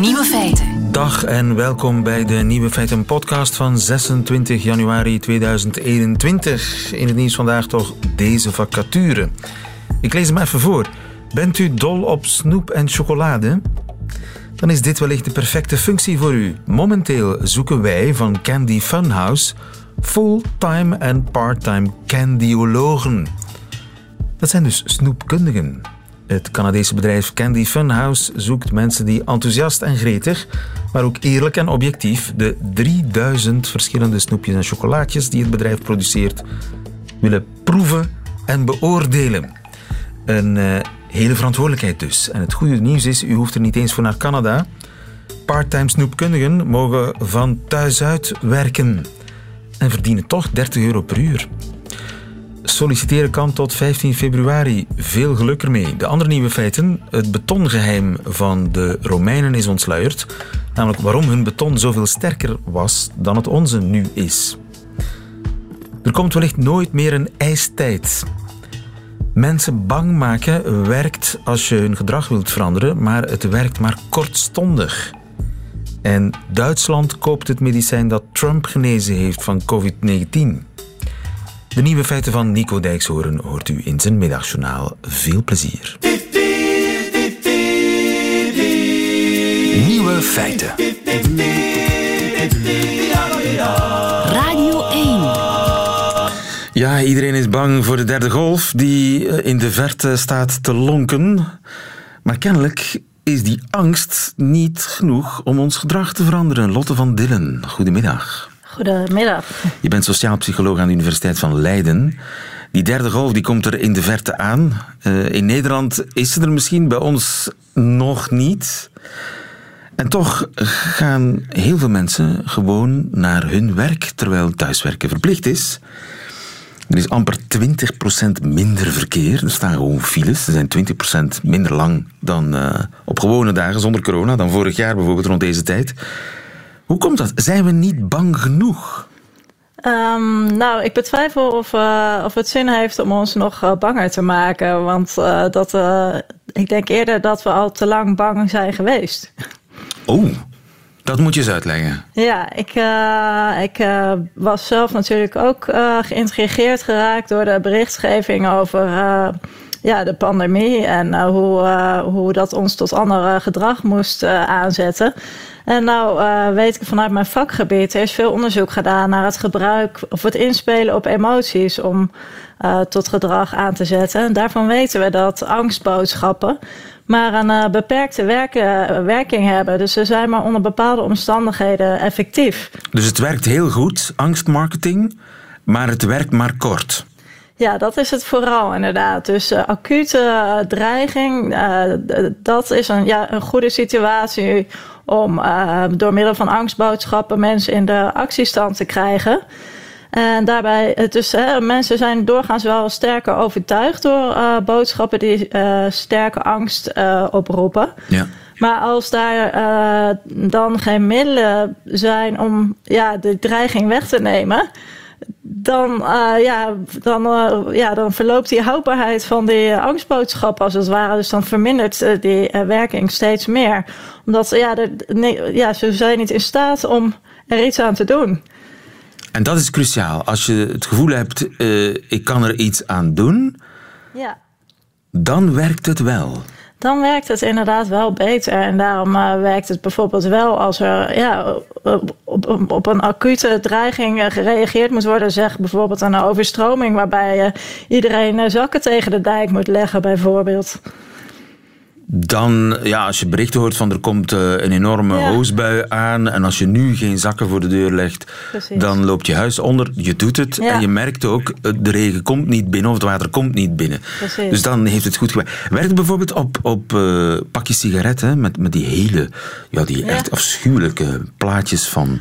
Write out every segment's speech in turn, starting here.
Nieuwe feiten. Dag en welkom bij de Nieuwe Feiten podcast van 26 januari 2021. In het nieuws vandaag toch deze vacature. Ik lees hem even voor. Bent u dol op snoep en chocolade? Dan is dit wellicht de perfecte functie voor u. Momenteel zoeken wij van Candy Funhouse fulltime en parttime candyologen. Dat zijn dus snoepkundigen. Het Canadese bedrijf Candy Funhouse zoekt mensen die enthousiast en gretig, maar ook eerlijk en objectief de 3000 verschillende snoepjes en chocolaatjes die het bedrijf produceert willen proeven en beoordelen. Een uh, hele verantwoordelijkheid dus. En het goede nieuws is, u hoeft er niet eens voor naar Canada. Parttime snoepkundigen mogen van thuis uit werken en verdienen toch 30 euro per uur. Solliciteren kan tot 15 februari. Veel geluk ermee. De andere nieuwe feiten. Het betongeheim van de Romeinen is ontsluierd. Namelijk waarom hun beton zoveel sterker was dan het onze nu is. Er komt wellicht nooit meer een ijstijd. Mensen bang maken werkt als je hun gedrag wilt veranderen, maar het werkt maar kortstondig. En Duitsland koopt het medicijn dat Trump genezen heeft van COVID-19. De nieuwe feiten van Nico Dijkshoorn hoort u in zijn middagjournaal. Veel plezier. Nieuwe feiten. Radio 1. Ja, iedereen is bang voor de derde golf die eh, in de verte staat te lonken. Maar kennelijk is die angst niet genoeg om ons gedrag te veranderen. Lotte van Dillen, goedemiddag. Goedemiddag. Je bent sociaal psycholoog aan de Universiteit van Leiden. Die derde golf die komt er in de verte aan. Uh, in Nederland is ze er misschien, bij ons nog niet. En toch gaan heel veel mensen gewoon naar hun werk terwijl thuiswerken verplicht is. Er is amper 20% minder verkeer. Er staan gewoon files. Er zijn 20% minder lang dan uh, op gewone dagen zonder corona, dan vorig jaar bijvoorbeeld rond deze tijd. Hoe komt dat? Zijn we niet bang genoeg? Um, nou, ik betwijfel of, uh, of het zin heeft om ons nog uh, banger te maken. Want uh, dat, ik denk eerder dat we al te lang bang zijn geweest. Oh, dat moet je eens uitleggen. Ja, ik, ik was zelf natuurlijk ook geïntrigeerd geraakt door de berichtgeving over ja, de pandemie en hoe, hoe dat ons tot ander gedrag moest aanzetten. En nou uh, weet ik vanuit mijn vakgebied, er is veel onderzoek gedaan naar het gebruik of het inspelen op emoties om uh, tot gedrag aan te zetten. En daarvan weten we dat angstboodschappen maar een uh, beperkte werken, werking hebben. Dus ze zijn maar onder bepaalde omstandigheden effectief. Dus het werkt heel goed, angstmarketing, maar het werkt maar kort. Ja, dat is het vooral inderdaad. Dus uh, acute dreiging, uh, dat is een, ja, een goede situatie om uh, door middel van angstboodschappen mensen in de actiestand te krijgen. En daarbij, dus hè, mensen zijn doorgaans wel sterker overtuigd door uh, boodschappen die uh, sterke angst oproepen. Ja. Maar als daar dan geen middelen zijn om ja, de dreiging weg te nemen, dan, uh, ja, dan, uh, ja, dan verloopt die houdbaarheid van die angstboodschap als het ware. Dus dan vermindert uh, die werking steeds meer. Omdat ja, nee, ja, ze zijn niet in staat om er iets aan te doen. En dat is cruciaal. Als je het gevoel hebt, ik kan er iets aan doen, ja. dan werkt het wel dan werkt het inderdaad wel beter. En daarom uh, werkt het bijvoorbeeld wel als er ja, op, op, een acute dreiging uh, gereageerd moet worden. Zeg bijvoorbeeld een overstroming waarbij uh, iedereen zakken tegen de dijk moet leggen, bijvoorbeeld dan, ja, als je berichten hoort van er komt uh, een enorme ja. hoosbui aan en als je nu geen zakken voor de deur legt, Precies. dan loopt je huis onder. Je doet het ja. en je merkt ook, eh, de regen komt niet binnen of het water komt niet binnen. Precies. Dus dan heeft het goed gewerkt. Werkt bijvoorbeeld op, op uh, pakjes sigaretten met, met die hele, ja, die ja. echt afschuwelijke plaatjes van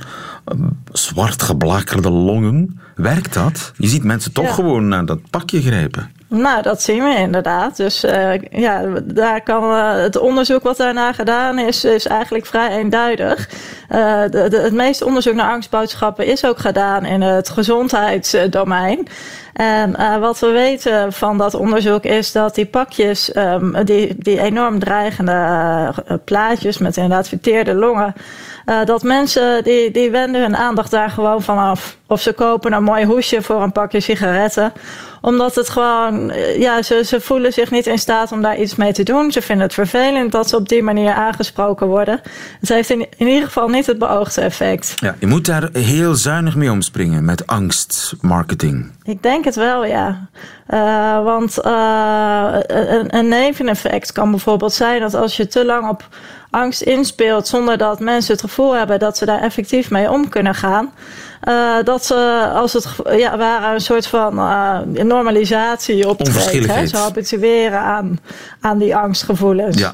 zwart geblakerde longen. Werkt dat? Je ziet mensen toch gewoon naar dat pakje grijpen. Nou, dat zien we inderdaad. Dus uh, ja, daar kan, uh, het onderzoek wat daarna gedaan is, is eigenlijk vrij eenduidig. Uh, de, het meeste onderzoek naar angstboodschappen is ook gedaan in het gezondheidsdomein. En wat we weten van dat onderzoek is dat die pakjes, um, die, die enorm dreigende plaatjes met inderdaad verteerde longen, uh, dat mensen die, die wenden hun aandacht daar gewoon vanaf. Of ze kopen een mooi hoesje voor een pakje sigaretten omdat het gewoon, ja, ze, ze voelen zich niet in staat om daar iets mee te doen. Ze vinden het vervelend dat ze op die manier aangesproken worden. Het heeft in, in ieder geval niet het beoogde effect. Ja, je moet daar heel zuinig mee omspringen met angstmarketing. Ik denk het wel, ja. Uh, want uh, een, een neveneffect kan bijvoorbeeld zijn dat als je te lang op angst inspeelt zonder dat mensen het gevoel hebben dat ze daar effectief mee om kunnen gaan. Uh, dat ze als het ja, waren een soort van uh, normalisatie optreden. Ze habitueren aan, aan die angstgevoelens. Ja.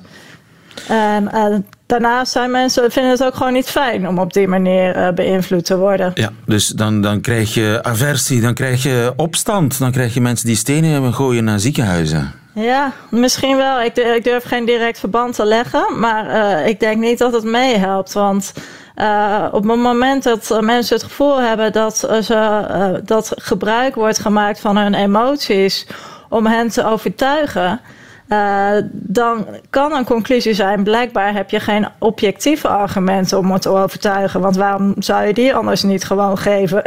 En, en daarnaast zijn mensen vinden het ook gewoon niet fijn om op die manier uh, beïnvloed te worden. Ja, dus dan, dan krijg je aversie, dan krijg je opstand, dan krijg je mensen die stenen gooien naar ziekenhuizen. Ja, misschien wel. Ik, ik durf geen direct verband te leggen, maar uh, ik denk niet dat het meehelpt. Want uh, op het moment dat mensen het gevoel hebben dat, ze, dat gebruik wordt gemaakt van hun emoties om hen te overtuigen, dan kan een conclusie zijn: blijkbaar heb je geen objectieve argumenten om het te overtuigen. Want waarom zou je die anders niet gewoon geven?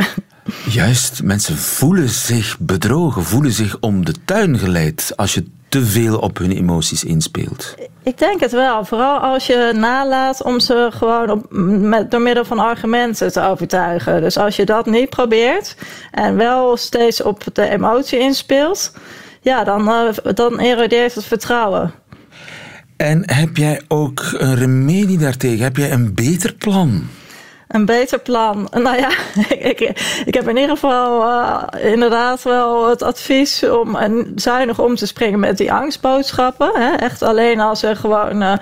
Juist, mensen voelen zich bedrogen, voelen zich om de tuin geleid als je te veel op hun emoties inspeelt. Ik denk het wel. Vooral als je nalaat om ze gewoon op, met, door middel van argumenten te overtuigen. Dus als je dat niet probeert en wel steeds op de emotie inspeelt, ja, dan, uh, dan erodeert het vertrouwen. En heb jij ook een remedie daartegen? Heb jij een beter plan? Een beter plan. Nou ja, ik, ik heb in ieder geval uh, inderdaad wel het advies om zuinig om te springen met die angstboodschappen. Hè. Echt alleen als er gewoon uh,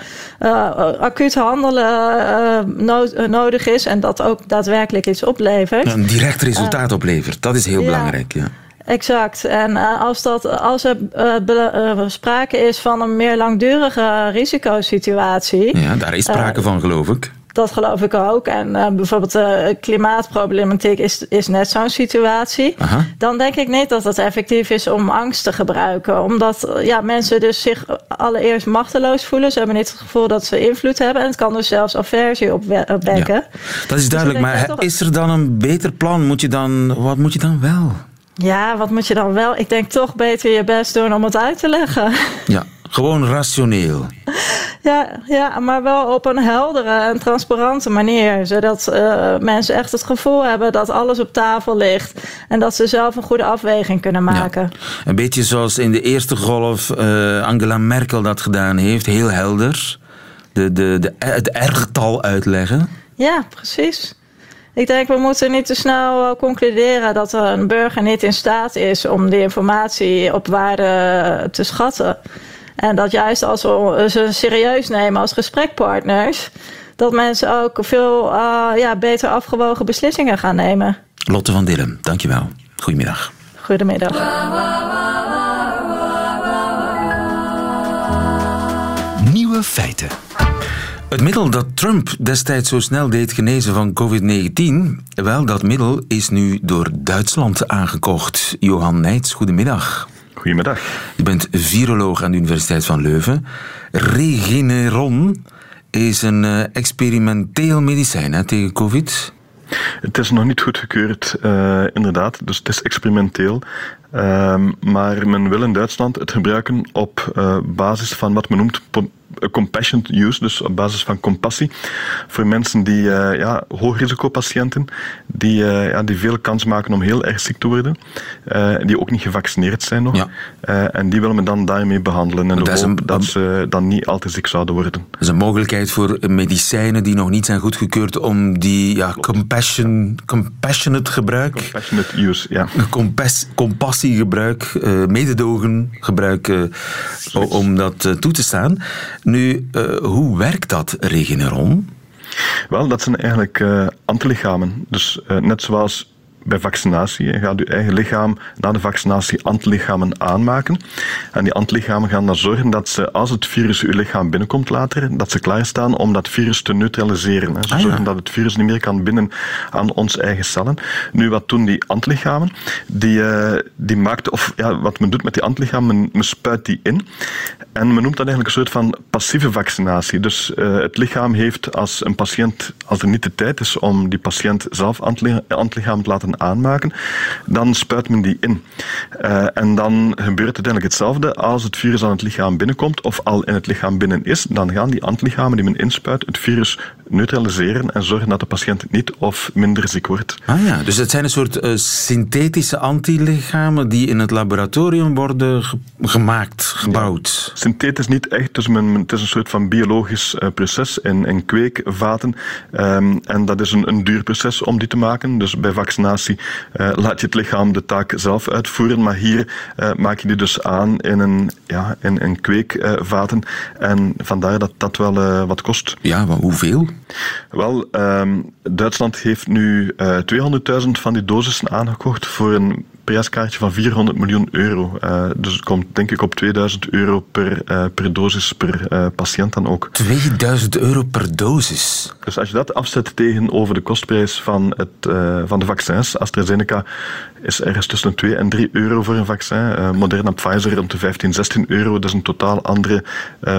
acuut handelen nood, nodig is en dat ook daadwerkelijk iets oplevert. Een direct resultaat oplevert, dat is heel ja. belangrijk. Ja. Exact. En als, dat, als er sprake is van een meer langdurige risicosituatie. Ja, daar is sprake van, geloof ik. Dat geloof ik ook. En uh, bijvoorbeeld de uh, klimaatproblematiek is, is net zo'n situatie. Aha. Dan denk ik niet dat het effectief is om angst te gebruiken. Omdat ja, mensen dus zich allereerst machteloos voelen. Ze hebben niet het gevoel dat ze invloed hebben. En het kan dus zelfs aversie opwekken. Ja, dat is duidelijk. Dus maar toch... is er dan een beter plan? Moet je dan, wat moet je dan wel? Ja, wat moet je dan wel? Ik denk toch beter je best doen om het uit te leggen. Ja, gewoon rationeel. Ja, ja, maar wel op een heldere en transparante manier. Zodat uh, mensen echt het gevoel hebben dat alles op tafel ligt. En dat ze zelf een goede afweging kunnen maken. Ja, een beetje zoals in de eerste golf uh, Angela Merkel dat gedaan heeft. Heel helder. De, de, de, het ergetal uitleggen. Ja, precies. Ik denk, we moeten niet te snel concluderen dat een burger niet in staat is om die informatie op waarde te schatten. En dat juist als we ze serieus nemen als gesprekpartners, dat mensen ook veel uh, ja, beter afgewogen beslissingen gaan nemen. Lotte van Dillem, dankjewel. Goedemiddag. Goedemiddag. Nieuwe feiten. Het middel dat Trump destijds zo snel deed genezen van COVID-19, wel, dat middel is nu door Duitsland aangekocht. Johan Nijts, goedemiddag. Goedemiddag. Je bent viroloog aan de Universiteit van Leuven. Regeneron is een uh, experimenteel medicijn hè, tegen COVID. Het is nog niet goedgekeurd, uh, inderdaad. Dus het is experimenteel. Uh, maar men wil in Duitsland het gebruiken op uh, basis van wat men noemt compassionate use, dus op basis van compassie, voor mensen die, uh, ja, hoogrisicopatiënten, die, uh, ja, die veel kans maken om heel erg ziek te worden, uh, die ook niet gevaccineerd zijn nog. Ja. en die willen we dan daarmee behandelen en dat, een, dat ze dan niet al te ziek zouden worden. Dat is een mogelijkheid voor medicijnen die nog niet zijn goedgekeurd om die ja, compassion, compassionate gebruik... Compassionate use, ja. Compas, compassiegebruik, mededogen gebruik, om dat toe te staan. Nu, uh, hoe werkt dat Regeneron? Wel, dat zijn eigenlijk uh, antilichamen. Dus uh, net zoals bij vaccinatie. Je gaat je eigen lichaam na de vaccinatie antilichamen aanmaken. En die antilichamen gaan dan zorgen dat ze, als het virus uw lichaam binnenkomt later, dat ze klaarstaan om dat virus te neutraliseren. Ze ah, zorgen dat het virus niet meer kan binnen aan onze eigen cellen. Nu, wat doen die antilichamen? Die, uh, die maakt, of ja, wat men doet met die antilichamen, men, men spuit die in. En men noemt dat eigenlijk een soort van passieve vaccinatie. Dus uh, het lichaam heeft als een patiënt, als er niet de tijd is om die patiënt zelf antilichaam te laten aanmaken, dan spuit men die in. Uh, en dan gebeurt uiteindelijk hetzelfde als het virus aan het lichaam binnenkomt of al in het lichaam binnen is. Dan gaan die antilichamen die men inspuit het virus neutraliseren en zorgen dat de patiënt niet of minder ziek wordt. Ah ja, dus het zijn een soort uh, synthetische antilichamen die in het laboratorium worden gemaakt, gebouwd. Ja, synthetisch niet echt, dus men, het is een soort van biologisch uh, proces in, in kweekvaten. Um, en dat is een, een duur proces om die te maken. Dus bij vaccinatie uh, laat je het lichaam de taak zelf uitvoeren, maar hier maak je die dus aan in een, ja, in, in kweekvaten. en vandaar dat dat wel wat kost. Ja, maar hoeveel? Wel, um, Duitsland heeft nu uh, 200.000 van die dosissen aangekocht voor een prijskaartje van 400 miljoen euro. Uh, dus het komt denk ik op 2000 euro per, uh, per dosis per uh, patiënt dan ook. 2000 euro per dosis? Dus als je dat afzet tegenover de kostprijs van, het, van de vaccins, AstraZeneca is ergens tussen 2 en 3 euro voor een vaccin. Moderna Pfizer rond de 15, 16 euro. Dat is een totaal andere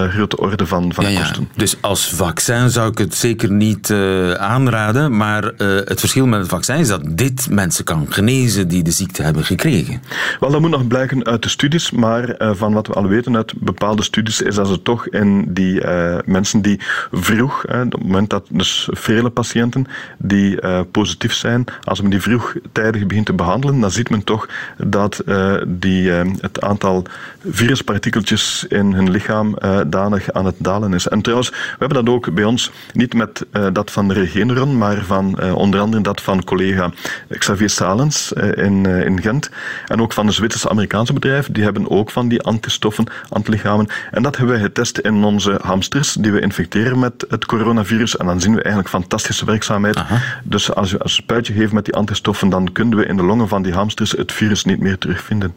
grote orde van, van ja, kosten. Ja. Dus als vaccin zou ik het zeker niet aanraden, maar het verschil met het vaccin is dat dit mensen kan genezen die de ziekte hebben gekregen? Wel, dat moet nog blijken uit de studies, maar uh, van wat we al weten uit bepaalde studies is dat ze toch in die uh, mensen die vroeg, uh, op het moment dat dus vele patiënten die positief zijn, als men die vroegtijdig begint te behandelen, dan ziet men toch dat die, het aantal viruspartikeltjes in hun lichaam danig aan het dalen is. En trouwens, we hebben dat ook bij ons, niet met dat van Regeneron, maar van onder andere dat van collega Xavier Salens in, in Gent. En ook van de Zwitserse Amerikaanse bedrijven, die hebben ook van die antistoffen, antilichamen. En dat hebben we getest in onze hamsters, die we infecteren met het coronavirus. En dan zien we eigenlijk fantastische werkzaamheid. Dus als je een spuitje geeft met die antistoffen, dan kunnen we in de longen van die hamsters het virus niet meer terugvinden.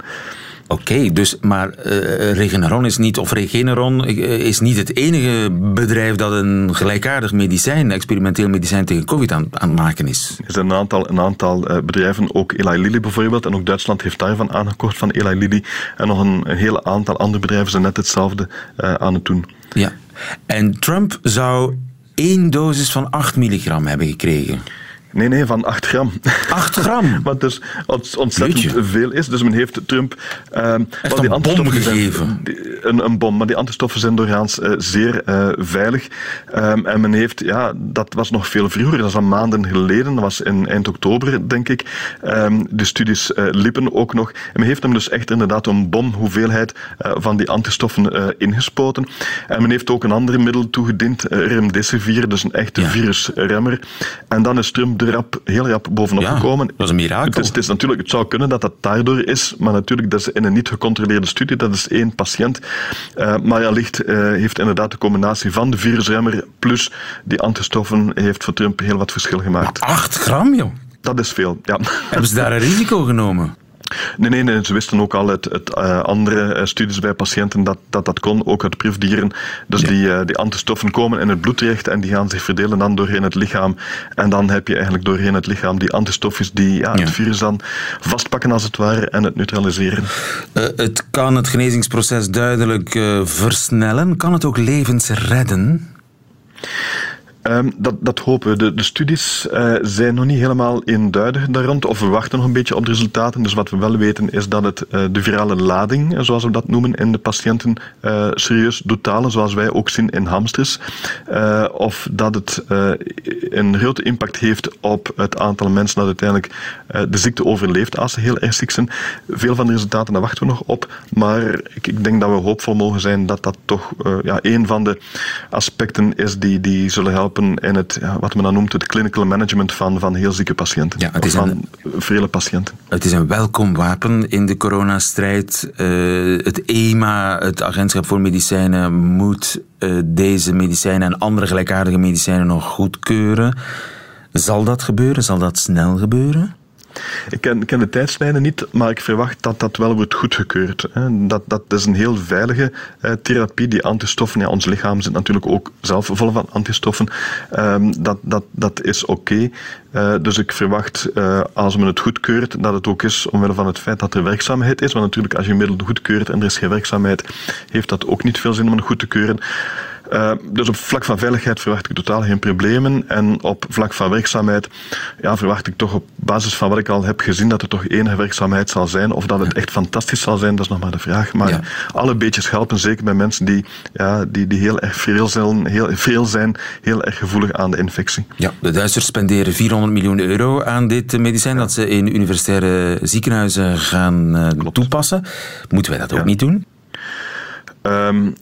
Oké, dus maar uh, Regeneron is niet, of Regeneron eh, is niet het enige bedrijf dat een gelijkaardig medicijn, experimenteel medicijn tegen COVID aan, aan het maken is. Er zijn een aantal, een aantal uh, bedrijven, ook Eli Lilly bijvoorbeeld, en ook Duitsland heeft daarvan aangekocht van Eli Lilly. En nog een, een hele aantal andere bedrijven zijn net hetzelfde uh, aan het doen. Ja, en Trump zou één dosis van 8 milligram hebben gekregen. Nee, nee, van 8 gram. 8 gram? Wat dus ontzettend Jeetje. veel is. Dus men heeft Trump... Uh, Echt die een bom gegeven? een, een, bom, maar die antistoffen zijn doorgaans uh, zeer uh, veilig. Um, en men heeft, ja, dat was nog veel vroeger, dat is al maanden geleden, dat was in eind oktober, denk ik. Um, de studies uh, liepen ook nog. En men heeft hem dus echt inderdaad een bomhoeveelheid van die antistoffen ingespoten. En men heeft ook een ander middel toegediend, remdesivir, dus een echte ja. virusremmer. En dan is Trump rap, heel rap bovenop ja, gekomen. Dat is een mirakel. Het, is, het, is, natuurlijk, het zou kunnen dat dat daardoor is, maar natuurlijk, dat is in een niet gecontroleerde studie, dat is één patiënt. Uh, maar allicht uh, heeft inderdaad de combinatie van de virusremmer plus die antistoffen heeft voor Trump heel wat verschil gemaakt. Maar 8 gram, joh. Dat is veel, ja. Hebben ze daar een risico genomen? Nee, nee, nee, ze wisten ook al uit, uh, andere uh, studies bij patiënten dat, dat dat kon, ook uit proefdieren. Dus ja. die, uh, die antistoffen komen in het bloed terecht en die gaan zich verdelen dan doorheen het lichaam. En dan heb je eigenlijk doorheen het lichaam die antistofjes die ja, het virus dan vastpakken als het ware en het neutraliseren. het kan het genezingsproces duidelijk versnellen. Kan het ook levens redden? Um, dat, dat hopen we. De, de studies uh, zijn nog niet helemaal eenduidig daar rond, of we wachten nog een beetje op de resultaten. Dus wat we wel weten is dat het uh, de virale lading, zoals we dat noemen, in de patiënten serieus doet zoals wij ook zien in hamsters. of dat het een grote impact heeft op het aantal mensen dat uiteindelijk de ziekte overleeft als ze heel erg ziek zijn. Veel van de resultaten, daar wachten we nog op. Maar ik, ik denk dat we hoopvol mogen zijn dat dat toch ja, een van de aspecten is die, die zullen helpen helpen in het, wat men dan noemt, het clinical management van, van heel zieke patiënten. Ja, het is van een, vele patiënten. Het is een welkom wapen in de coronastrijd. Uh, het EMA, het Agentschap voor Medicijnen, moet uh, deze medicijnen en andere gelijkaardige medicijnen nog goedkeuren. Zal dat gebeuren? Zal dat snel gebeuren? Ik ken, de tijdslijnen niet, maar ik verwacht dat dat wel wordt goedgekeurd. Dat, dat is een heel veilige eh, therapie. Die antistoffen, ja, ons lichaam zit natuurlijk ook zelf vol van antistoffen. Um, dat, dat, dat is oké. Uh, dus ik verwacht, uh, als men het goedkeurt, dat het ook is omwille van het feit dat er werkzaamheid is. Want natuurlijk, als je een middel goedkeurt en er is geen werkzaamheid, heeft dat ook niet veel zin om het goed te keuren. Uh, dus op vlak van veiligheid verwacht ik totaal geen problemen. En op vlak van werkzaamheid ja, verwacht ik toch op basis van wat ik al heb gezien dat er toch enige werkzaamheid zal zijn. Of dat het echt fantastisch zal zijn, dat is nog maar de vraag. Maar ja. alle beetjes helpen, zeker bij mensen die, ja, die, die heel erg veel zijn, heel, veel zijn, heel erg gevoelig aan de infectie. Ja, de Duitsers spenderen 400 miljoen euro aan dit medicijn dat ze in universitaire ziekenhuizen gaan uh, toepassen. Moeten wij dat ook niet doen? Um,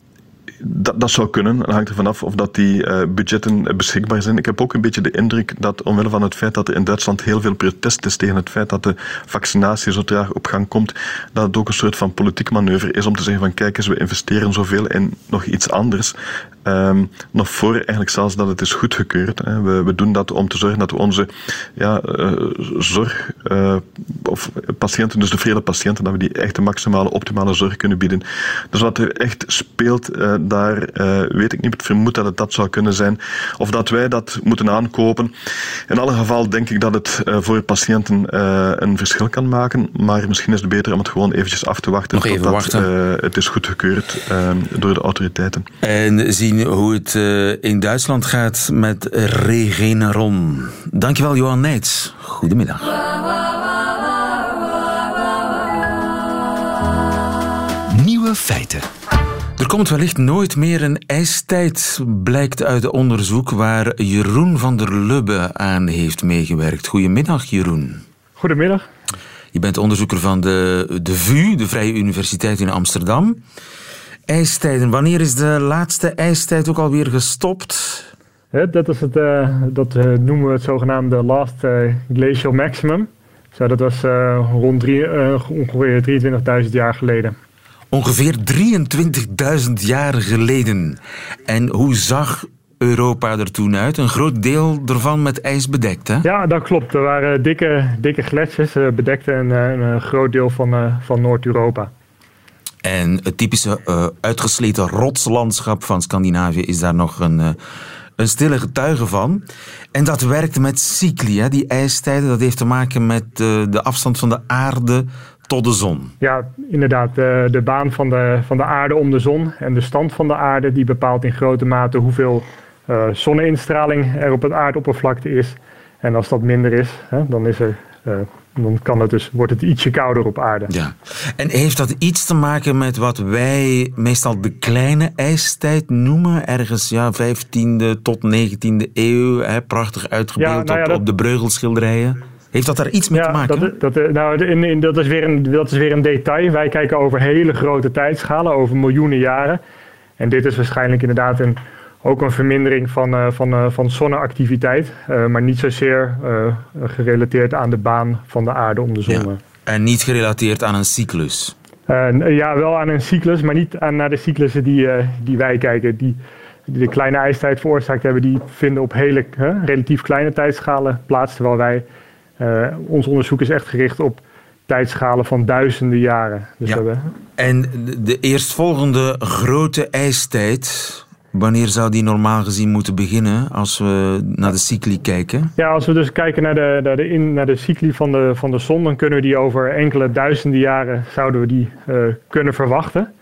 dat, dat zou kunnen. Het hangt er vanaf of dat die uh, budgetten beschikbaar zijn. Ik heb ook een beetje de indruk dat omwille van het feit dat er in Duitsland heel veel protest is tegen het feit dat de vaccinatie zo traag op gang komt, dat het ook een soort van politiek manoeuvre is om te zeggen van kijk eens, we investeren zoveel in nog iets anders. Um, nog voor eigenlijk zelfs dat het is goedgekeurd. Hè. We, we, doen dat om te zorgen dat we onze ja, uh, zorg, uh, of patiënten, dus de vele patiënten, dat we die echt de maximale optimale zorg kunnen bieden. Dus wat er echt speelt, uh, daar weet ik niet. Ik vermoed dat het dat zou kunnen zijn. Of dat wij dat moeten aankopen. In alle geval denk ik dat het voor patiënten een verschil kan maken. Maar misschien is het beter om het gewoon eventjes af te wachten. Nog even totdat, wachten. het is goedgekeurd door de autoriteiten. En zien hoe het uh, in Duitsland gaat met Regeneron. Dankjewel, Johan Neits. Goedemiddag. Nieuwe feiten. Er komt wellicht nooit meer een ijstijd, blijkt uit onderzoek waar Jeroen van der Lubbe aan heeft meegewerkt. Goedemiddag, Jeroen. Goedemiddag. Je bent onderzoeker van de, de VU, de Vrije Universiteit in Amsterdam. IJstijden. Wanneer is de laatste ijstijd ook alweer gestopt? Ja, dat, is het, uh, dat uh, noemen we het zogenaamde Last uh, Glacial Maximum. Zo, dat was rond drie, ongeveer 23.000 jaar geleden. Ongeveer 23.000 jaar geleden. En hoe zag Europa er toen uit? Een groot deel ervan met ijs bedekt, hè? Ja, dat klopt. Er waren dikke, dikke gletsjers, bedekten een, een groot deel van, van Noord-Europa. En het typische uh, uitgesleten rotslandschap van Scandinavië is daar nog een, uh, een stille getuige van. En dat werkt met cycli, hè? die ijstijden. Dat heeft te maken met uh, de afstand van de aarde tot de zon. Ja, inderdaad. De, de baan van de, van de aarde om de zon en de stand van de aarde... die bepaalt in grote mate hoeveel zonneinstraling er op het aardoppervlakte is. En als dat minder is, hè, dan is er dan kan het dus, wordt het ietsje kouder op aarde. Ja. En heeft dat iets te maken met wat wij meestal de kleine ijstijd noemen? Ergens ja, 15e tot 19e eeuw, hè, prachtig uitgebeeld ja, nou ja, op, dat... op, de breugelschilderijen. Heeft dat daar iets mee ja, te maken? Dat, dat, nou, in, in, dat, is weer een, dat is weer een detail. Wij kijken over hele grote tijdschalen, over miljoenen jaren. En dit is waarschijnlijk inderdaad een, ook een vermindering van, uh, van, uh, van zonneactiviteit, uh, maar niet zozeer gerelateerd aan de baan van de aarde om de zon. Ja. En niet gerelateerd aan een cyclus? ja, wel aan een cyclus, maar niet aan naar de cyclussen die, die wij kijken. Die, die de kleine ijstijd veroorzaakt hebben, die vinden op hele relatief kleine tijdschalen plaats. Terwijl wij, ons onderzoek is echt gericht op tijdschalen van duizenden jaren. Dus ja. En de eerstvolgende grote ijstijd, Wanneer zou die normaal gezien moeten beginnen als we naar de cycli kijken? Ja, als we dus kijken naar de, naar de, in, naar de cycli van de, van de zon, dan kunnen we die over enkele duizenden jaren zouden we die uh, kunnen verwachten.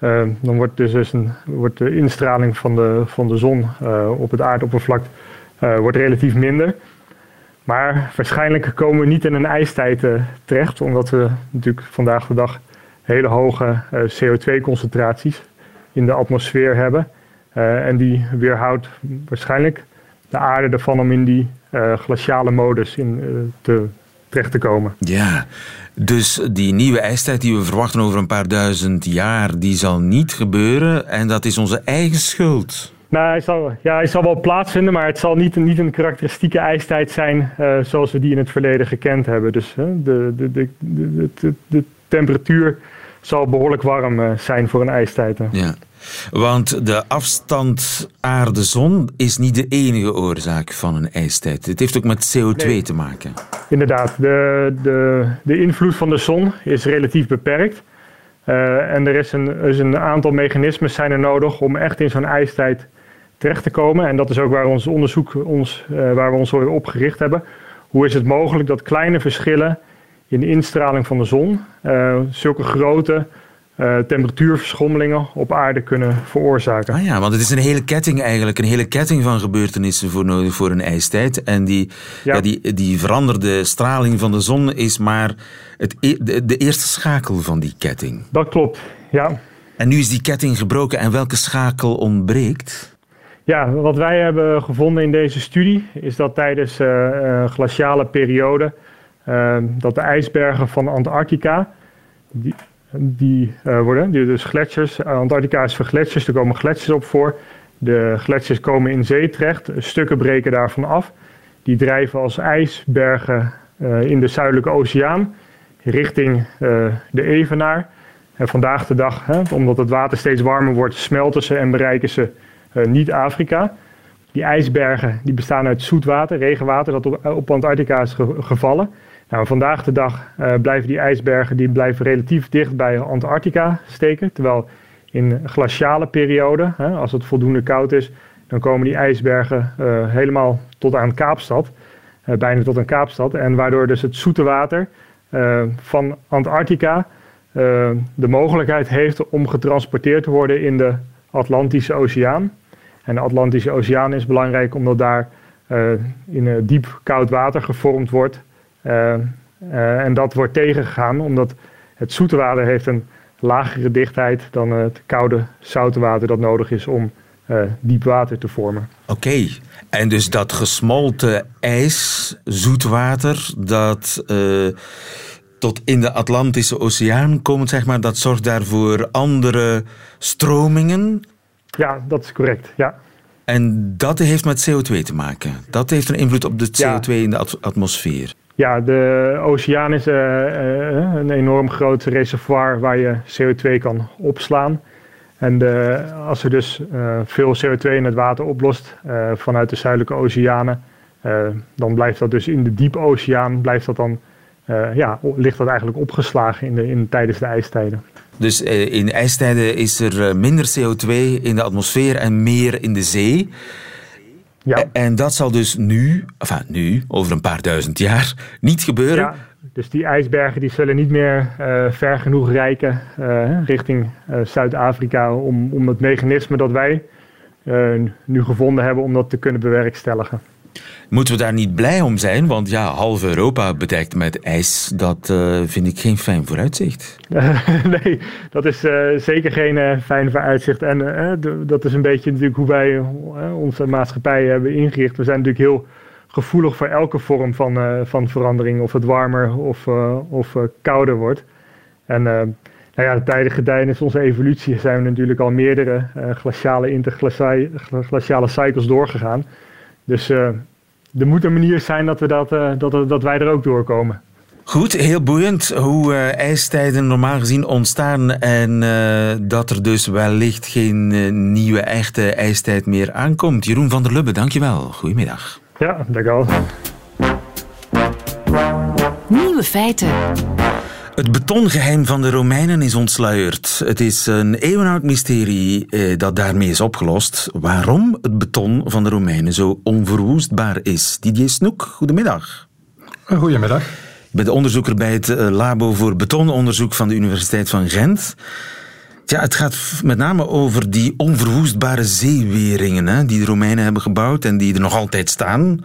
Uh, dan wordt dus, dus een, wordt de instraling van de, van de zon uh, op het aardoppervlak wordt relatief minder. Maar waarschijnlijk komen we niet in een ijstijd terecht, omdat we natuurlijk vandaag de dag hele hoge CO2-concentraties in de atmosfeer hebben. Uh, en die weerhoudt waarschijnlijk de aarde ervan om in die uh, glaciale modus in, uh, te, terecht te komen. Ja, dus die nieuwe ijstijd die we verwachten over een paar duizend jaar, die zal niet gebeuren en dat is onze eigen schuld. Nou, hij zal, ja, hij zal wel plaatsvinden, maar het zal niet, niet een karakteristieke ijstijd zijn zoals we die in het verleden gekend hebben. Dus de, de, de, de, de, de temperatuur zal behoorlijk warm zijn voor een ijstijd. Ja. Want de afstand aarde-zon is niet de enige oorzaak van een ijstijd. Het heeft ook met CO2 te maken. Inderdaad, de, de, de invloed van de zon is relatief beperkt. Uh, en er is, een, is een aantal mechanismen zijn er nodig om echt in zo'n ijstijd terecht te komen. En dat is ook waar ons onderzoek ons, uh, waar we ons op gericht hebben. Hoe is het mogelijk dat kleine verschillen in de instraling van de zon uh, zulke grote uh, temperatuurverschommelingen op aarde kunnen veroorzaken. Ah ja, want het is een hele ketting eigenlijk, een hele ketting van gebeurtenissen voor nodig voor een ijstijd. En die, ja. ja die, die veranderde straling van de zon is maar het, e de, de eerste schakel van die ketting. Dat klopt, ja. En nu is die ketting gebroken en welke schakel ontbreekt? Ja, wat wij hebben gevonden in deze studie is dat tijdens uh, uh, glaciale perioden uh, dat de ijsbergen van Antarctica, die, die uh, worden, die, dus gletsjers, Antarctica is vergletsjers, er komen gletsjers op voor. De gletsjers komen in zee terecht, stukken breken daarvan af. Die drijven als ijsbergen uh, in de zuidelijke oceaan richting de Evenaar. En vandaag de dag, hè, omdat het water steeds warmer wordt, smelten ze en bereiken ze niet Afrika. Die ijsbergen die bestaan uit zoetwater, regenwater dat op, Antarctica is ge gevallen. Nou, vandaag de dag uh, blijven die ijsbergen die blijven relatief dicht bij Antarctica steken. Terwijl in glaciale perioden, hè, als het voldoende koud is, dan komen die ijsbergen uh, helemaal tot aan Kaapstad. Uh, bijna tot aan Kaapstad. En waardoor dus het zoete water van Antarctica de mogelijkheid heeft om getransporteerd te worden in de Atlantische Oceaan. En de Atlantische Oceaan is belangrijk omdat daar in diep koud water gevormd wordt en dat wordt tegengegaan omdat het zoete water heeft een lagere dichtheid dan het koude zoute water dat nodig is om uh, diep water te vormen. Oké, okay. en dus dat gesmolten ijs, zoetwater, dat tot in de Atlantische Oceaan komt, zeg maar, dat zorgt daarvoor andere stromingen? Ja, dat is correct, ja. En dat heeft met CO2 te maken. Dat heeft een invloed op de CO2 ja. in de atmosfeer. Ja, de oceaan is uh, uh, een enorm groot reservoir waar je CO2 kan opslaan. En de, als er dus uh, veel CO2 in het water oplost vanuit de zuidelijke oceanen, dan blijft dat dus in de diepe oceaan, blijft dat dan, ja, ligt dat eigenlijk opgeslagen in de, in, tijdens de ijstijden. Dus in ijstijden is er minder CO2 in de atmosfeer en meer in de zee. Ja. En dat zal dus nu, enfin nu, over een paar duizend jaar, niet gebeuren. Ja, dus die ijsbergen die zullen niet meer uh, ver genoeg reiken uh, richting uh, Zuid-Afrika om, om het mechanisme dat wij nu gevonden hebben om dat te kunnen bewerkstelligen. Moeten we daar niet blij om zijn? Want ja, half Europa bedekt met ijs, dat uh, vind ik geen fijn vooruitzicht. nee, dat is uh, zeker geen uh, fijn vooruitzicht. En dat is een beetje natuurlijk hoe wij onze maatschappij hebben ingericht. We zijn natuurlijk heel gevoelig voor elke vorm van, van verandering. Of het warmer of, of kouder wordt. En nou ja, de gedijen is onze evolutie zijn we natuurlijk al meerdere glaciale interglaciale cycles doorgegaan. Dus er moet een manier zijn dat, we dat, uh, dat, dat wij er ook doorkomen. Goed, heel boeiend hoe uh, ijstijden normaal gezien ontstaan en uh, dat er dus wellicht geen uh, nieuwe echte ijstijd meer aankomt. Jeroen van der Lubbe, dankjewel. Goedemiddag. Ja, dankjewel. Nieuwe feiten. Het betongeheim van de Romeinen is ontsluierd. Het is een eeuwenoud mysterie eh, dat daarmee is opgelost. Waarom het beton van de Romeinen zo onverwoestbaar is. Didier Snoek, goedemiddag. Goedemiddag. Ik ben de onderzoeker bij het eh, Labo voor Betononderzoek van de Universiteit van Gent. Ja, het gaat met name over die onverwoestbare zeeweringen hè, die de Romeinen hebben gebouwd en die er nog altijd staan.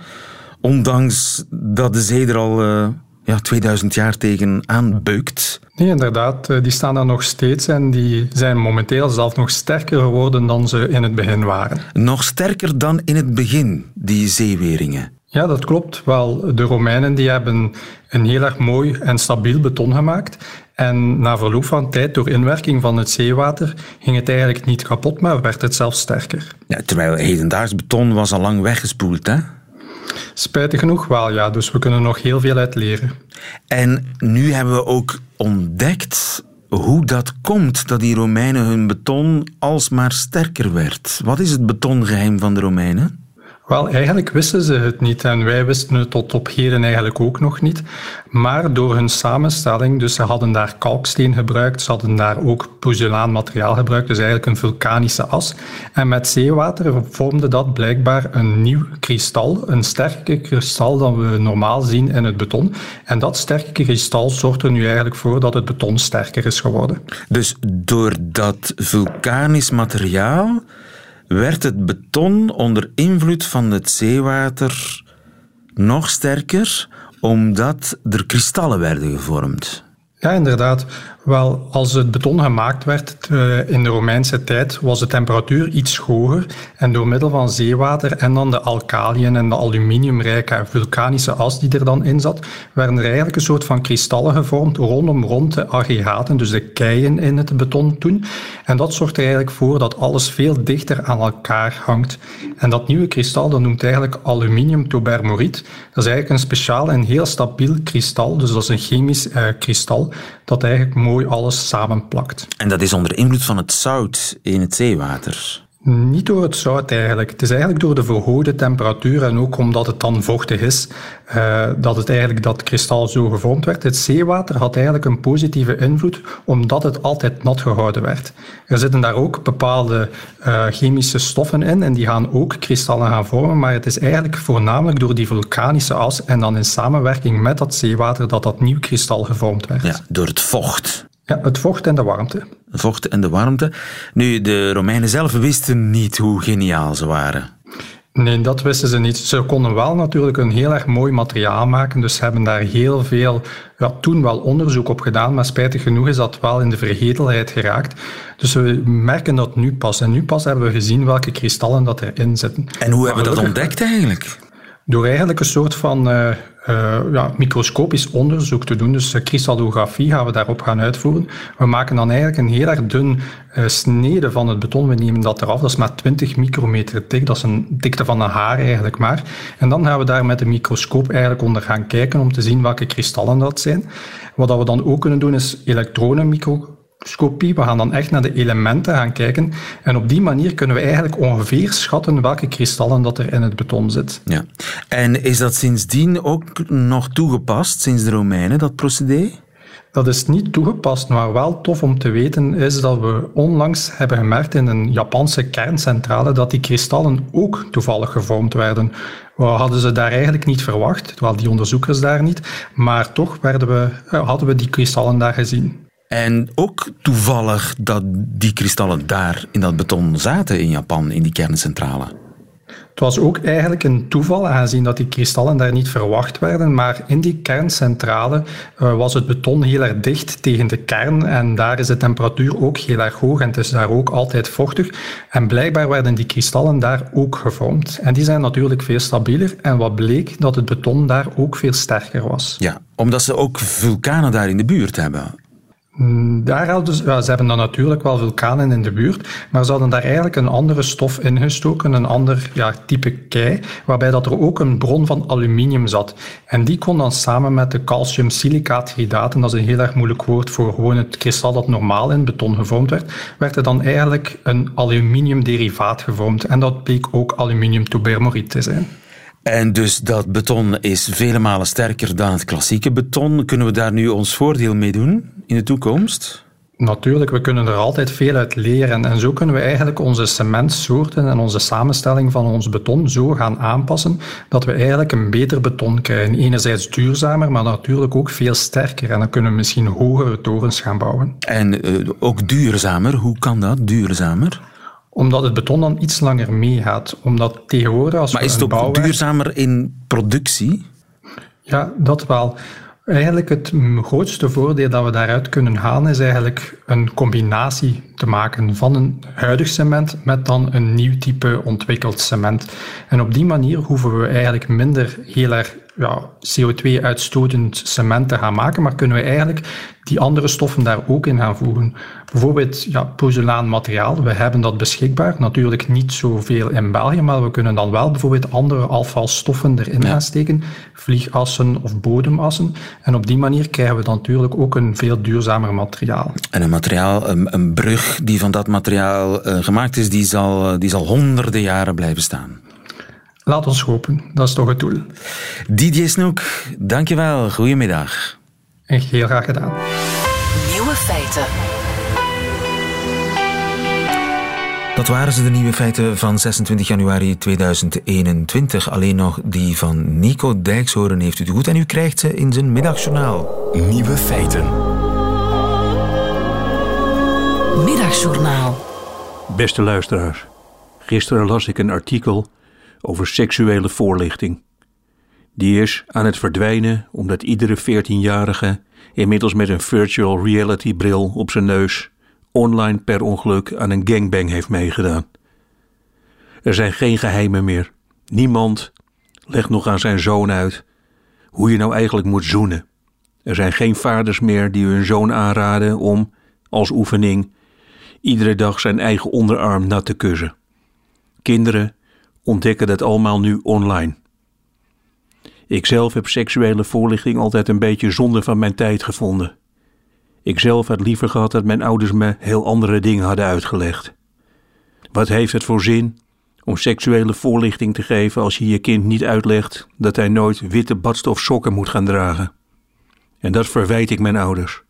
Ondanks dat de zee er al uh, ja, 2000 jaar tegen aanbeukt. Nee, inderdaad. Eh, die staan daar nog steeds en die zijn momenteel zelf nog sterker geworden dan ze in het begin waren. Nog sterker dan in het begin, die zeeweringen? Ja, dat klopt. Wel, de Romeinen die hebben een heel erg mooi en stabiel beton gemaakt. En na verloop van tijd, door inwerking van het zeewater, ging het eigenlijk niet kapot, maar werd het zelfs sterker. Ja, terwijl hedendaags beton was al lang weggespoeld, hè? Spijtig genoeg wel, ja. Dus we kunnen nog heel veel uit leren. En nu hebben we ook ontdekt hoe dat komt dat die Romeinen hun beton alsmaar sterker werd. Wat is het betongeheim van de Romeinen? Wel, eigenlijk wisten ze het niet en wij wisten het tot op heden eigenlijk ook nog niet. Maar door hun samenstelling, dus ze hadden daar kalksteen gebruikt, ze hadden daar ook pozzolaanmateriaal gebruikt, dus eigenlijk een vulkanische as. En met zeewater vormde dat blijkbaar een nieuw kristal, een sterker kristal dan we normaal zien in het beton. En dat sterke kristal zorgt er nu eigenlijk voor dat het beton sterker is geworden. Dus door dat vulkanisch materiaal werd het beton onder invloed van het zeewater nog sterker, omdat er kristallen werden gevormd. Ja, inderdaad. Wel, als het beton gemaakt werd eh, in de Romeinse tijd, was de temperatuur iets hoger. En door middel van zeewater en dan de alkaliën en de aluminiumrijke vulkanische as die er dan in zat, werden er eigenlijk een soort van kristallen gevormd rondom rond de aggregaten, dus de keien in het beton toen. En dat zorgt er eigenlijk voor dat alles veel dichter aan elkaar hangt. En dat nieuwe kristal, dat noemt eigenlijk aluminium tobermoriet. Dat is eigenlijk een speciaal en heel stabiel kristal, dus dat is een chemisch uh, kristal, dat eigenlijk alles samenplakt. En dat is onder invloed van het zout in het zeewater? Niet door het zout eigenlijk. Het is eigenlijk door de verhoogde temperatuur en ook omdat het dan vochtig is, uh, dat het eigenlijk dat kristal zo gevormd werd. Het zeewater had eigenlijk een positieve invloed omdat het altijd nat gehouden werd. Er zitten daar ook bepaalde uh, chemische stoffen in en die gaan ook kristallen gaan vormen, maar het is eigenlijk voornamelijk door die vulkanische as en dan in samenwerking met dat zeewater dat dat nieuw kristal gevormd werd. Ja, door het vocht. Ja, het vocht en de warmte. Het vocht en de warmte. Nu, de Romeinen zelf wisten niet hoe geniaal ze waren. Nee, dat wisten ze niet. Ze konden wel natuurlijk een heel erg mooi materiaal maken, dus ze hebben daar heel veel, ja, toen wel onderzoek op gedaan, maar spijtig genoeg is dat wel in de vergetelheid geraakt. Dus we merken dat nu pas. En nu pas hebben we gezien welke kristallen dat erin zitten. En hoe hebben we dat ontdekt eigenlijk? Door eigenlijk een soort van uh, uh, ja, microscopisch onderzoek te doen. Dus kristallografie gaan we daarop gaan uitvoeren. We maken dan eigenlijk een heel erg dun snede van het beton. We nemen dat eraf. Dat is maar 20 micrometer dik. Dat is een dikte van een haar eigenlijk maar. En dan gaan we daar met de microscoop eigenlijk onder gaan kijken om te zien welke kristallen dat zijn. Wat we dan ook kunnen doen is we gaan dan echt naar de elementen gaan kijken. En op die manier kunnen we eigenlijk ongeveer schatten welke kristallen dat er in het beton zit. Ja. En is dat sindsdien ook nog toegepast, sinds de Romeinen, dat procedé? Dat is niet toegepast, maar wel tof om te weten is dat we onlangs hebben gemerkt in een Japanse kerncentrale dat die kristallen ook toevallig gevormd werden. We hadden ze daar eigenlijk niet verwacht, terwijl die onderzoekers daar niet, maar toch werden we, eh, hadden we die kristallen daar gezien. En ook toevallig dat die kristallen daar in dat beton zaten in Japan, in die kerncentrale. Het was ook eigenlijk een toeval, aangezien dat die kristallen daar niet verwacht werden. Maar in die kerncentrale uh, was het beton heel erg dicht tegen de kern. En daar is de temperatuur ook heel erg hoog en het is daar ook altijd vochtig. En blijkbaar werden die kristallen daar ook gevormd. En die zijn natuurlijk veel stabieler. En wat bleek, dat het beton daar ook veel sterker was. Ja, omdat ze ook vulkanen daar in de buurt hebben. Mm, daar hadden ze, ze hebben dan natuurlijk wel vulkanen in de buurt, maar ze hadden daar eigenlijk een andere stof in gestoken, een ander ja, type kei, waarbij dat er ook een bron van aluminium zat. En die kon dan samen met de calciumsilicaathydraten, dat is een heel erg moeilijk woord voor gewoon het kristal dat normaal in beton gevormd werd, werd er dan eigenlijk een aluminiumderivaat gevormd. En dat bleek ook aluminiumtobermoriet te zijn. En dus dat beton is vele malen sterker dan het klassieke beton. Kunnen we daar nu ons voordeel mee doen in de toekomst? Natuurlijk, we kunnen er altijd veel uit leren. En zo kunnen we eigenlijk onze cementsoorten en onze samenstelling van ons beton zo gaan aanpassen dat we eigenlijk een beter beton krijgen. Enerzijds duurzamer, maar natuurlijk ook veel sterker. En dan kunnen we misschien hogere torens gaan bouwen. En uh, ook duurzamer. Hoe kan dat, duurzamer? Omdat het beton dan iets langer meegaat. Omdat tegenwoordig als maar is het ook bouwwerk... duurzamer in productie? Ja, dat wel. Eigenlijk het grootste voordeel dat we daaruit kunnen halen is eigenlijk een combinatie te maken van een huidig cement met dan een nieuw type ontwikkeld cement. En op die manier hoeven we eigenlijk minder heel erg ja, CO2-uitstotend cement te gaan maken, maar kunnen we eigenlijk die andere stoffen daar ook in gaan voegen. Bijvoorbeeld ja, porzelaanmateriaal, we hebben dat beschikbaar. Natuurlijk niet zoveel in België, maar we kunnen dan wel bijvoorbeeld andere afvalstoffen erin gaan steken, vliegassen of bodemassen. En op die manier krijgen we dan natuurlijk ook een veel duurzamer materiaal. En een materiaal, een, een brug die van dat materiaal uh, gemaakt is, die zal, die zal honderden jaren blijven staan. Laat ons hopen, dat is toch het doel. Didier Snoek, dankjewel. Goedemiddag. En heel graag gedaan. Nieuwe feiten. Dat waren ze, de nieuwe feiten van 26 januari 2021. Alleen nog die van Nico Dijkshoorn heeft u het goed en u krijgt ze in zijn middagjournaal. Nieuwe feiten. Middagjournaal. Beste luisteraars, gisteren las ik een artikel over seksuele voorlichting. Die is aan het verdwijnen omdat iedere 14-jarige inmiddels met een virtual reality bril op zijn neus online per ongeluk aan een gangbang heeft meegedaan. Er zijn geen geheimen meer. Niemand legt nog aan zijn zoon uit hoe je nou eigenlijk moet zoenen. Er zijn geen vaders meer die hun zoon aanraden om, als oefening, iedere dag zijn eigen onderarm nat te kussen. Kinderen ontdekken dat allemaal nu online. Ik zelf heb seksuele voorlichting altijd een beetje zonde van mijn tijd gevonden. Ik zelf had liever gehad dat mijn ouders me heel andere dingen hadden uitgelegd. Wat heeft het voor zin om seksuele voorlichting te geven als je je kind niet uitlegt dat hij nooit witte badstof sokken moet gaan dragen? En dat verwijt ik mijn ouders.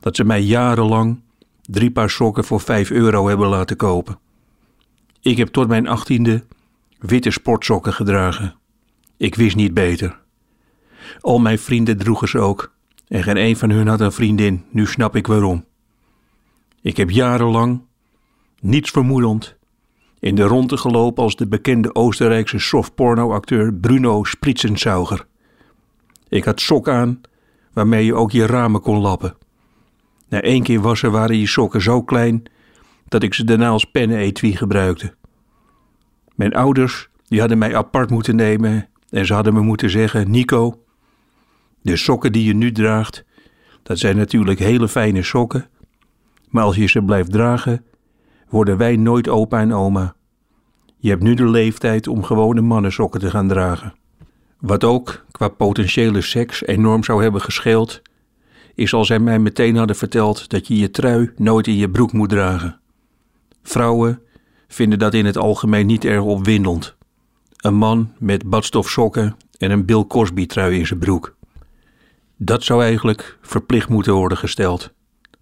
Dat ze mij jarenlang drie paar sokken voor vijf euro hebben laten kopen. Ik heb tot mijn achttiende witte sportsokken gedragen. Ik wist niet beter. Al mijn vrienden droegen ze ook, en geen een van hun had een vriendin, nu snap ik waarom. Ik heb jarenlang, niets vermoedend, in de ronde gelopen als de bekende Oostenrijkse softporno-acteur Bruno Spritzensauger. Ik had sok aan, waarmee je ook je ramen kon lappen. Na één keer wassen waren je sokken zo klein dat ik ze daarna als pennen-etui gebruikte. Mijn ouders die hadden mij apart moeten nemen en ze hadden me moeten zeggen: Nico, de sokken die je nu draagt, dat zijn natuurlijk hele fijne sokken, maar als je ze blijft dragen, worden wij nooit opa en oma. Je hebt nu de leeftijd om gewone mannensokken te gaan dragen. Wat ook qua potentiële seks enorm zou hebben gescheeld, is als zij mij meteen hadden verteld dat je je trui nooit in je broek moet dragen. Vrouwen vinden dat in het algemeen niet erg opwindend. Een man met badstofsokken en een Bill Cosby trui in zijn broek. Dat zou eigenlijk verplicht moeten worden gesteld.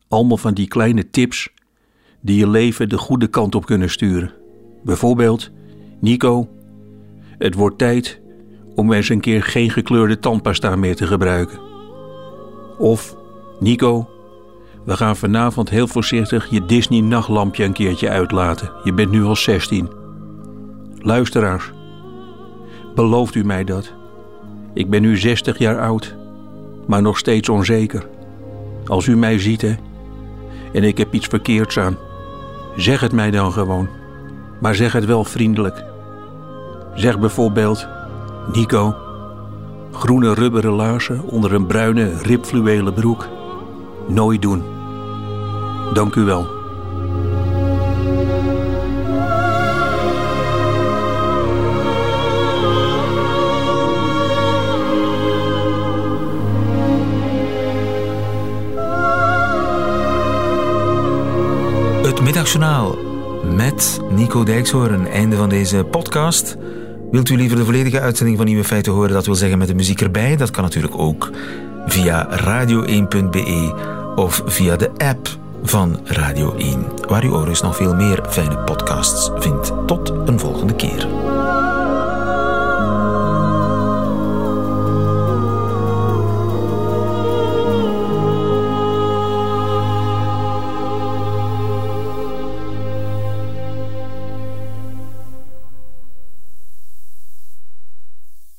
Allemaal van die kleine tips die je leven de goede kant op kunnen sturen. Bijvoorbeeld, Nico, het wordt tijd om eens een keer geen gekleurde tandpasta meer te gebruiken. Of, Nico, we gaan vanavond heel voorzichtig je Disney-nachtlampje een keertje uitlaten. Je bent nu al 16. Luisteraars, belooft u mij dat? Ik ben nu 60 jaar oud, maar nog steeds onzeker. Als u mij ziet, hè, en ik heb iets verkeerds aan, zeg het mij dan gewoon. Maar zeg het wel vriendelijk. Zeg bijvoorbeeld, Nico, groene rubberen laarzen onder een bruine ribfluwelen broek. Nooit doen. Dank u wel. Het Middagjournaal met Nico Dijkshoorn. Einde van deze podcast. Wilt u liever de volledige uitzending van Nieuwe Feiten horen? Dat wil zeggen met de muziek erbij. Dat kan natuurlijk ook via radio1.be of via de app van Radio 1, waar u overigens nog veel meer fijne podcasts vindt. Tot een volgende keer.